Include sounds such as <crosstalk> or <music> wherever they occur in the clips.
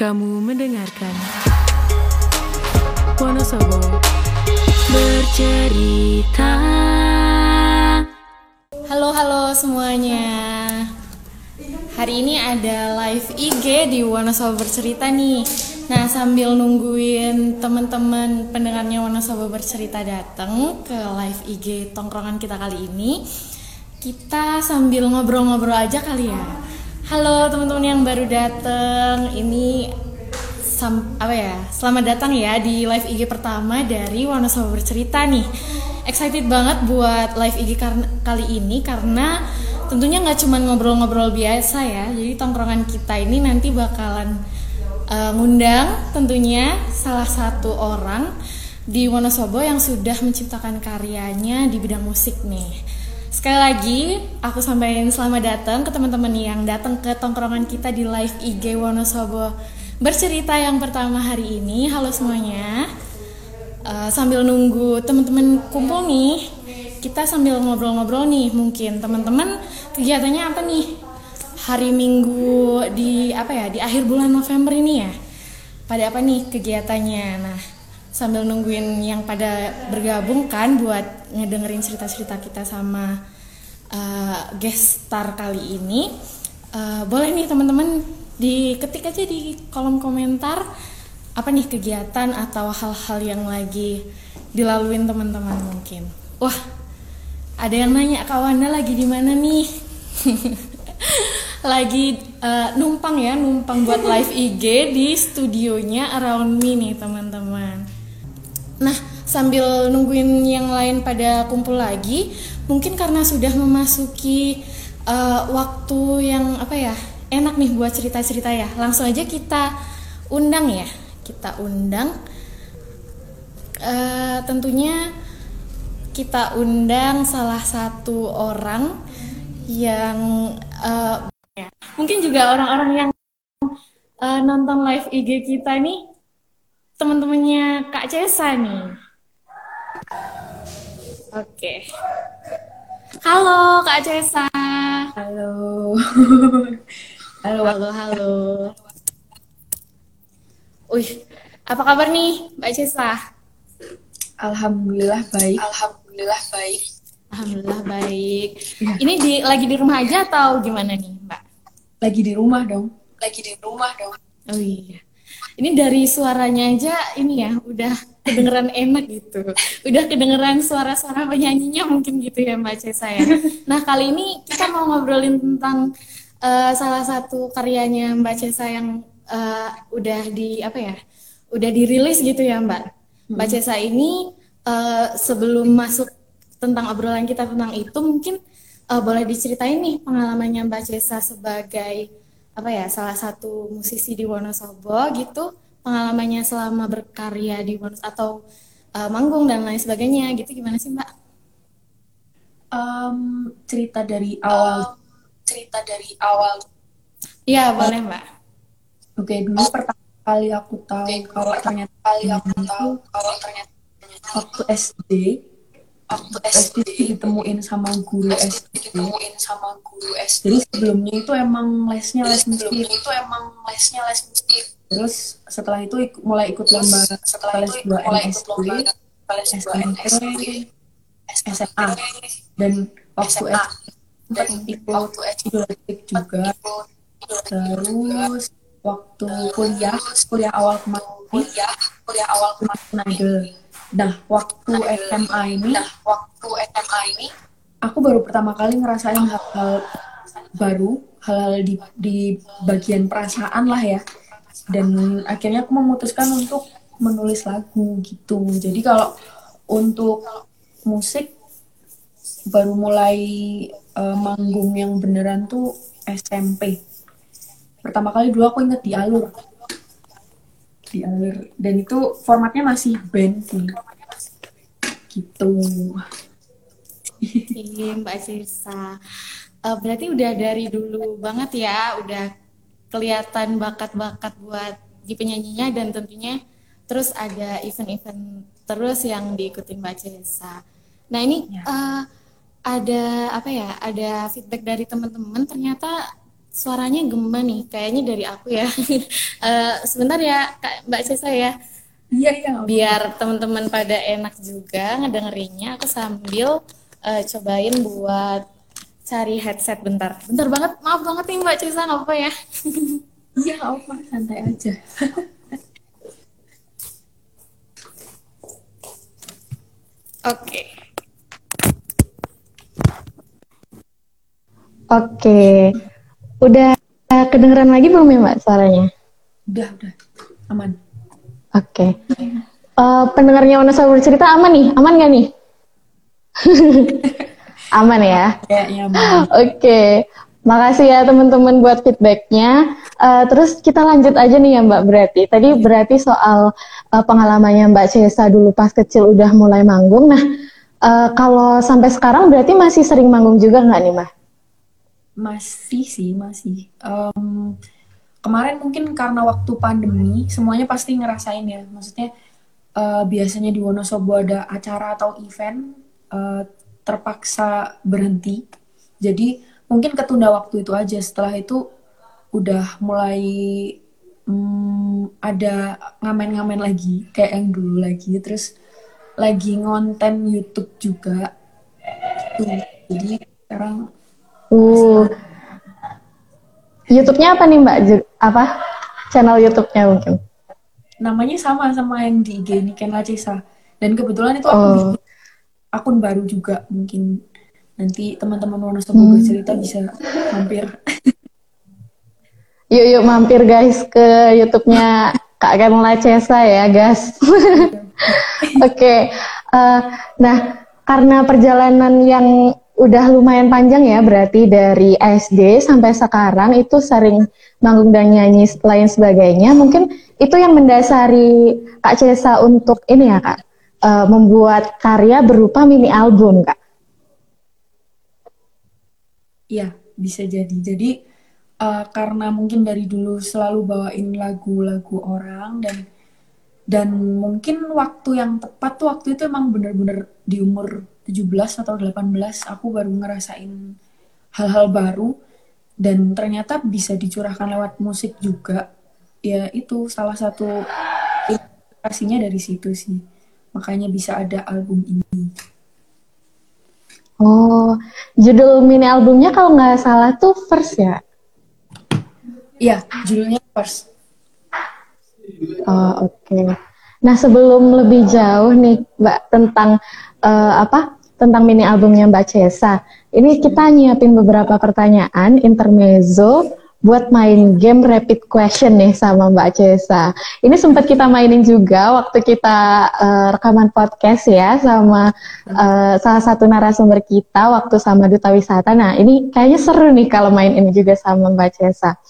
Kamu mendengarkan Wonosobo bercerita. Halo halo semuanya. Hari ini ada live IG di Wonosobo bercerita nih. Nah sambil nungguin teman-teman pendengarnya Wonosobo bercerita datang ke live IG tongkrongan kita kali ini, kita sambil ngobrol-ngobrol aja kali ya. Halo teman-teman yang baru datang. Ini sam apa ya? Selamat datang ya di live IG pertama dari Wonosobo bercerita nih. Excited banget buat live IG kali ini karena tentunya nggak cuma ngobrol-ngobrol biasa ya. Jadi tongkrongan kita ini nanti bakalan uh, ngundang tentunya salah satu orang di Wonosobo yang sudah menciptakan karyanya di bidang musik nih. Sekali lagi, aku sampaikan selamat datang ke teman-teman yang datang ke tongkrongan kita di live IG Wonosobo bercerita yang pertama hari ini. Halo semuanya. Uh, sambil nunggu teman-teman kumpul nih, kita sambil ngobrol-ngobrol nih. Mungkin teman-teman kegiatannya apa nih? Hari Minggu di apa ya? Di akhir bulan November ini ya. Pada apa nih kegiatannya? Nah, sambil nungguin yang pada bergabung kan buat ngedengerin cerita-cerita kita sama uh, guest star kali ini uh, boleh nih teman-teman diketik aja di kolom komentar apa nih kegiatan atau hal-hal yang lagi dilaluin teman-teman mungkin. Wah ada yang nanya Kak Wanda lagi di mana nih? <laughs> Lagi uh, numpang ya numpang buat live IG di studionya Around Me nih teman-teman. Nah, sambil nungguin yang lain pada kumpul lagi, mungkin karena sudah memasuki uh, waktu yang apa ya enak nih buat cerita-cerita ya. Langsung aja kita undang ya, kita undang. Uh, tentunya kita undang salah satu orang yang uh, mungkin juga orang-orang yang uh, nonton live IG kita nih teman-temannya Kak Cesa nih. Oke. Halo Kak Cesa. Halo. halo, halo, halo. Wih, apa kabar nih Mbak Cesa? Alhamdulillah baik. Alhamdulillah baik. Alhamdulillah baik. Ya. Ini di lagi di rumah aja atau gimana nih, Mbak? Lagi di rumah dong. Lagi di rumah dong. Oh iya. Ini dari suaranya aja ini ya udah kedengeran enak gitu. Udah kedengeran suara-suara penyanyinya mungkin gitu ya Mbak Cesa ya. Nah kali ini kita mau ngobrolin tentang uh, salah satu karyanya Mbak Cesa yang uh, udah di apa ya, udah dirilis gitu ya Mbak. Mbak hmm. Cesa ini uh, sebelum masuk tentang obrolan kita tentang itu mungkin uh, boleh diceritain nih pengalamannya Mbak Cesa sebagai apa ya salah satu musisi di Wonosobo gitu pengalamannya selama berkarya di Wonosobo atau uh, manggung dan lain sebagainya gitu gimana sih Mbak? Um, cerita dari awal. cerita dari awal. Iya boleh Mbak. Oke okay, dulu pertama kali aku tahu okay, kalau ternyata kali aku tahu kalau ternyata waktu SD waktu SD ditemuin sama guru SD ditemuin sama guru SD jadi sebelumnya itu emang lesnya les musik itu emang lesnya les musik terus setelah itu ik mulai ikut lomba setelah les ikut lomba SMP SMA dan waktu SD sempat ikut ikut juga. Terus waktu kuliah kuliah awal kemarin. kuliah kuliah awal kemarin Nah, waktu SMA ini, nah, waktu SMA ini, aku baru pertama kali ngerasain hal-hal baru, hal-hal di, di bagian perasaan lah ya. Dan akhirnya aku memutuskan untuk menulis lagu gitu. Jadi kalau untuk musik baru mulai uh, manggung yang beneran tuh SMP. Pertama kali dulu aku inget di alur di alur dan itu formatnya masih band sih gitu Iya Mbak Sisa uh, berarti udah dari dulu banget ya udah kelihatan bakat-bakat buat di penyanyinya dan tentunya terus ada event-event terus yang diikutin Mbak Cesa. Nah ini ya. uh, ada apa ya? Ada feedback dari teman-teman ternyata suaranya gema nih, kayaknya dari aku ya. <laughs> Eh, sebentar ya, Kak Mbak Cesa ya. Iya, iya. Biar teman-teman pada enak juga ngedengerinnya, aku sambil eh, cobain buat cari headset bentar. Bentar banget, maaf banget nih Mbak Cesa, nggak apa-apa ya. <laughs> Iya, nggak apa, santai aja. <laughs> Oke. Oke, udah kedengeran lagi belum ya Mbak suaranya? Udah, udah. Aman. Oke, Eh, pendengarnya Wonosobo bercerita aman nih? Aman gak nih? <laughs> aman ya? Kayaknya aman. Oke, makasih ya teman-teman buat feedbacknya. Eh, terus kita lanjut aja nih ya Mbak berarti. Tadi berarti soal eh, pengalamannya Mbak Cesa dulu pas kecil udah mulai manggung. Nah, eh, kalau sampai sekarang berarti masih sering manggung juga nggak nih Mbak? Masih sih, masih. Em, kemarin mungkin karena waktu pandemi, semuanya pasti ngerasain ya. Maksudnya eh, biasanya di Wonosobo ada acara atau event eh, terpaksa berhenti. Jadi mungkin ketunda waktu itu aja. Setelah itu udah mulai mm, ada ngamen-ngamen lagi, kayak yang dulu lagi. Terus lagi ngonten YouTube juga. Jadi sekarang Uh, YouTube-nya apa nih Mbak? Apa? Channel YouTube-nya mungkin? namanya sama sama yang di IG ini Ken Lacesa. Dan kebetulan itu aku Oh. bikin akun baru juga. Mungkin nanti teman-teman Wonosobo bercerita bisa mampir. Yuk yuk mampir guys ke YouTube-nya Kak Kamala Cesa ya guys. <laughs> Oke, eh, nah karena perjalanan yang udah lumayan panjang ya berarti dari SD sampai sekarang itu sering manggung dan nyanyi lain sebagainya. Mungkin itu yang mendasari Kak Cesa untuk ini ya Kak, eh, membuat karya berupa mini album Kak. Iya, bisa jadi. Jadi eh, karena mungkin dari dulu selalu bawain lagu-lagu orang dan dan mungkin waktu yang tepat tuh waktu itu emang bener-bener di umur 17 atau 18 aku baru ngerasain hal-hal baru dan ternyata bisa dicurahkan lewat musik juga. Ya itu salah satu inspirasinya dari situ sih. Makanya bisa ada album ini. Oh, judul mini albumnya kalau nggak salah tuh First ya. Iya, judulnya First. Oh, oke. Nah, sebelum lebih jauh nih, Mbak, tentang eh, apa? Tentang mini albumnya Mbak Cesa. Ini kita nyiapin beberapa pertanyaan intermezzo buat main game rapid question nih sama Mbak Cesa. Ini sempat kita mainin juga waktu kita eh, rekaman podcast ya sama eh, salah satu narasumber kita waktu sama Duta Wisata. Nah, ini kayaknya seru nih kalau main ini juga sama Mbak Cesa.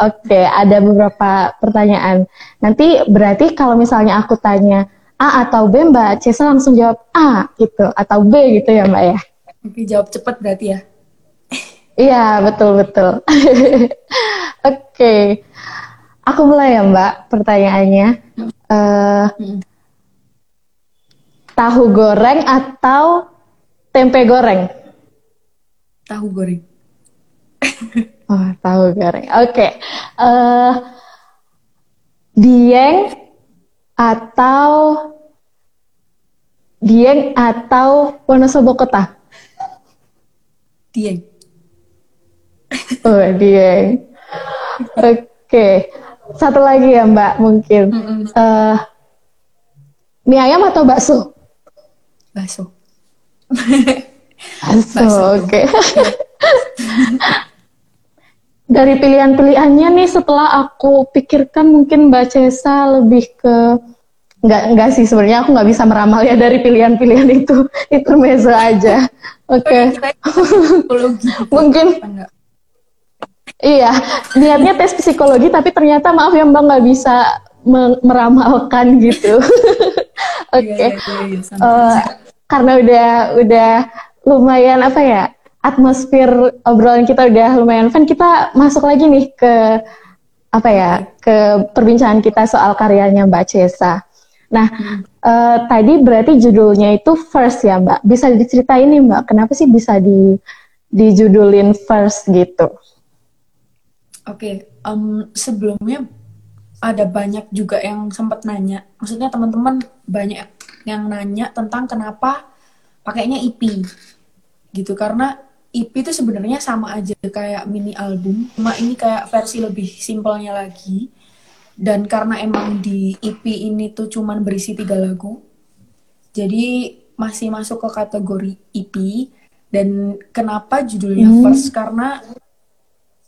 Oke, ada beberapa pertanyaan. Nanti berarti kalau misalnya aku tanya A atau B, Mbak Cesa langsung jawab A gitu, atau B gitu ya Mbak ya? Oke, jawab cepat berarti ya. Iya, betul-betul. <laughs> Oke, aku mulai ya Mbak pertanyaannya. Eh, tahu goreng atau tempe goreng? Tahu goreng. <laughs> Oh, tahu goreng. Oke. Eh, Dieng atau Dieng atau Wonosobo Kota? Dieng. <laughs> Oh, Dieng. Oke. Satu lagi ya, Mbak, mungkin. Eh, mie ayam atau bakso? <laughs> Bakso. Bakso, oke. Dari pilihan-pilihannya nih, setelah aku pikirkan mungkin Mbak Cesa lebih ke nggak nggak sih sebenarnya aku nggak bisa meramal ya dari pilihan-pilihan itu <laughs> intermezzo aja. Oke, psikologi. mungkin? Iya niatnya tes psikologi tapi ternyata maaf ya Mbak nggak bisa me- meramalkan gitu. <laughs> <laughs> Oke. Iya, iya, iya, iya. Eh, karena udah udah lumayan apa ya atmosfer obrolan kita udah lumayan fun kita masuk lagi nih ke apa ya ke perbincangan kita soal karyanya Mbak Cesa. Nah eh, tadi berarti judulnya itu first ya Mbak. Bisa diceritain nih Mbak kenapa sih bisa di dijudulin first gitu? Oke, um, sebelumnya ada banyak juga yang sempat nanya. Maksudnya teman-teman banyak yang nanya tentang kenapa pakainya EP gitu karena EP itu sebenarnya sama aja kayak mini album, cuma ini kayak versi lebih simpelnya lagi. Dan karena emang di EP ini tuh cuman berisi tiga lagu, jadi masih masuk ke kategori EP. Dan kenapa judulnya Hmm. First? Karena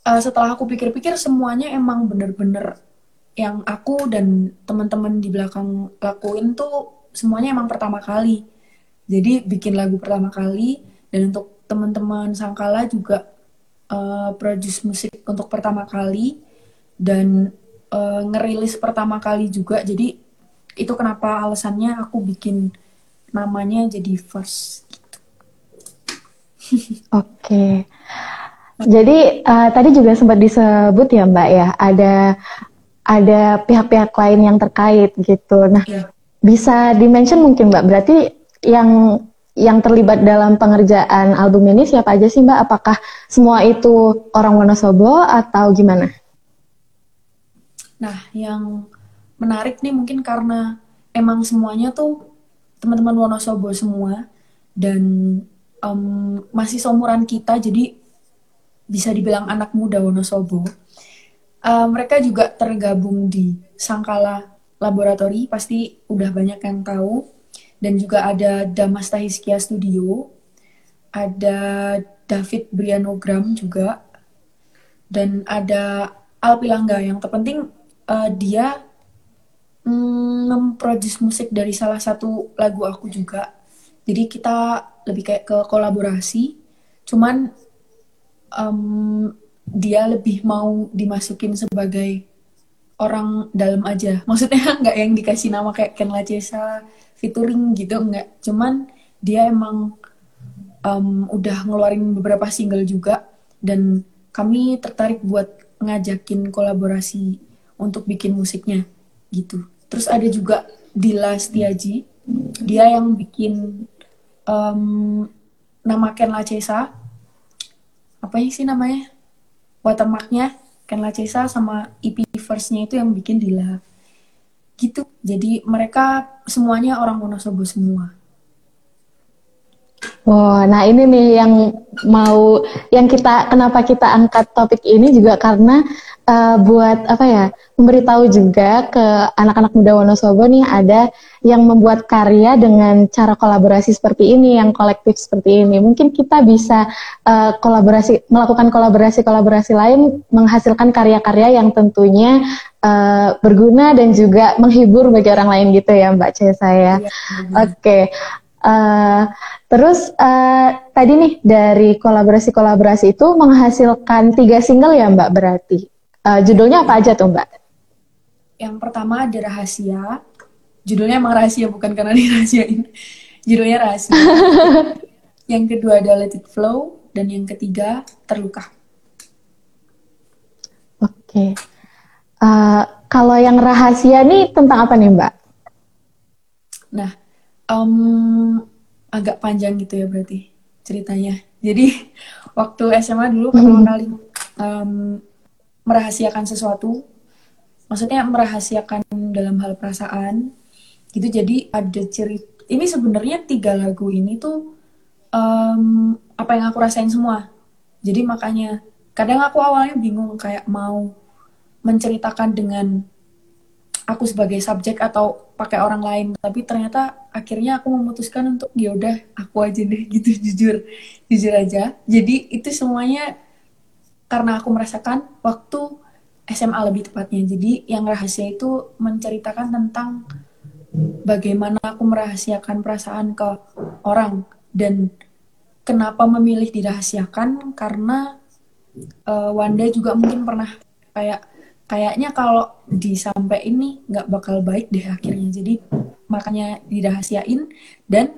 uh, setelah aku pikir-pikir semuanya emang bener-bener yang aku dan teman-teman di belakang lakuin tuh semuanya emang pertama kali. Jadi bikin lagu pertama kali dan untuk teman-teman Sangkala juga uh, produce musik untuk pertama kali dan uh, ngerilis pertama kali juga. Jadi itu kenapa alasannya aku bikin namanya jadi First. Oke. Jadi uh, tadi juga sempat disebut ya Mbak ya, ada ada pihak-pihak lain yang terkait gitu. Nah, Ya. bisa dimention mungkin Mbak, berarti yang yang terlibat dalam pengerjaan album ini siapa aja sih Mbak? Apakah semua itu orang Wonosobo atau gimana? Nah, yang menarik nih mungkin karena emang semuanya tuh teman-teman Wonosobo semua dan em, masih seumuran kita, jadi bisa dibilang anak muda Wonosobo. Eh, mereka juga tergabung di Sangkala Laboratory, pasti udah banyak yang tahu. Dan juga ada Damas Tahiskia Studio, ada David Brianogram juga, dan ada Alpilangga yang terpenting eh, dia mm, musik dari salah satu lagu aku juga. Jadi kita lebih kayak ke kolaborasi. Cuman em, dia lebih mau dimasukin sebagai orang dalam aja. <laughs> Maksudnya nggak yang dikasih nama kayak Ken Lacesa featuring gitu nggak. Cuman dia emang em, udah ngeluarin beberapa single juga dan kami tertarik buat ngajakin kolaborasi untuk bikin musiknya gitu. Terus ada juga Dila Setiaji, dia yang bikin em, nama Ken Lacesa. Apa sih namanya? Watermarknya Ken Lacesa sama EP first-nya itu yang bikin Dila. Gitu. Jadi mereka semuanya orang Wonosobo semua. Wah, nah ini nih yang mau yang kita kenapa kita angkat topik ini juga karena eh, buat apa ya memberitahu juga ke anak-anak muda Wonosobo nih ada yang membuat karya dengan cara kolaborasi seperti ini, yang kolektif seperti ini. Mungkin kita bisa eh, kolaborasi melakukan kolaborasi-kolaborasi lain menghasilkan karya-karya yang tentunya eh, berguna dan juga menghibur bagi orang lain gitu ya Mbak Cesa ya. Iya, Oke. Eh, terus eh, tadi nih dari kolaborasi-kolaborasi itu menghasilkan tiga single ya Mbak berarti. Eh, judulnya apa aja tuh Mbak? Yang pertama ada rahasia. Judulnya emang rahasia bukan karena <laughs> dirahasiain. Judulnya rahasia. <laughs> yang kedua ada Let It Flow dan yang ketiga Terluka. Oke. Eh, kalau yang rahasia nih tentang apa nih Mbak? Nah, em, agak panjang gitu ya berarti ceritanya. Jadi <laughs> waktu SMA dulu pertama kali em, merahasiakan sesuatu, maksudnya merahasiakan dalam hal perasaan, gitu. Jadi ada cerita. Ini sebenarnya tiga lagu ini tuh em, apa yang aku rasain semua. Jadi makanya kadang aku awalnya bingung kayak mau menceritakan dengan aku sebagai subjek atau pakai orang lain. Tapi ternyata akhirnya aku memutuskan untuk ya udah aku aja deh <laughs> gitu jujur. Jujur aja. Jadi itu semuanya karena aku merasakan waktu SMA lebih tepatnya. Jadi yang rahasia itu menceritakan tentang bagaimana aku merahasiakan perasaan ke orang dan kenapa memilih dirahasiakan karena eh, Wanda juga mungkin pernah kayak kayaknya kalau disampai ini nggak bakal baik deh akhirnya. Jadi makanya dirahasiain dan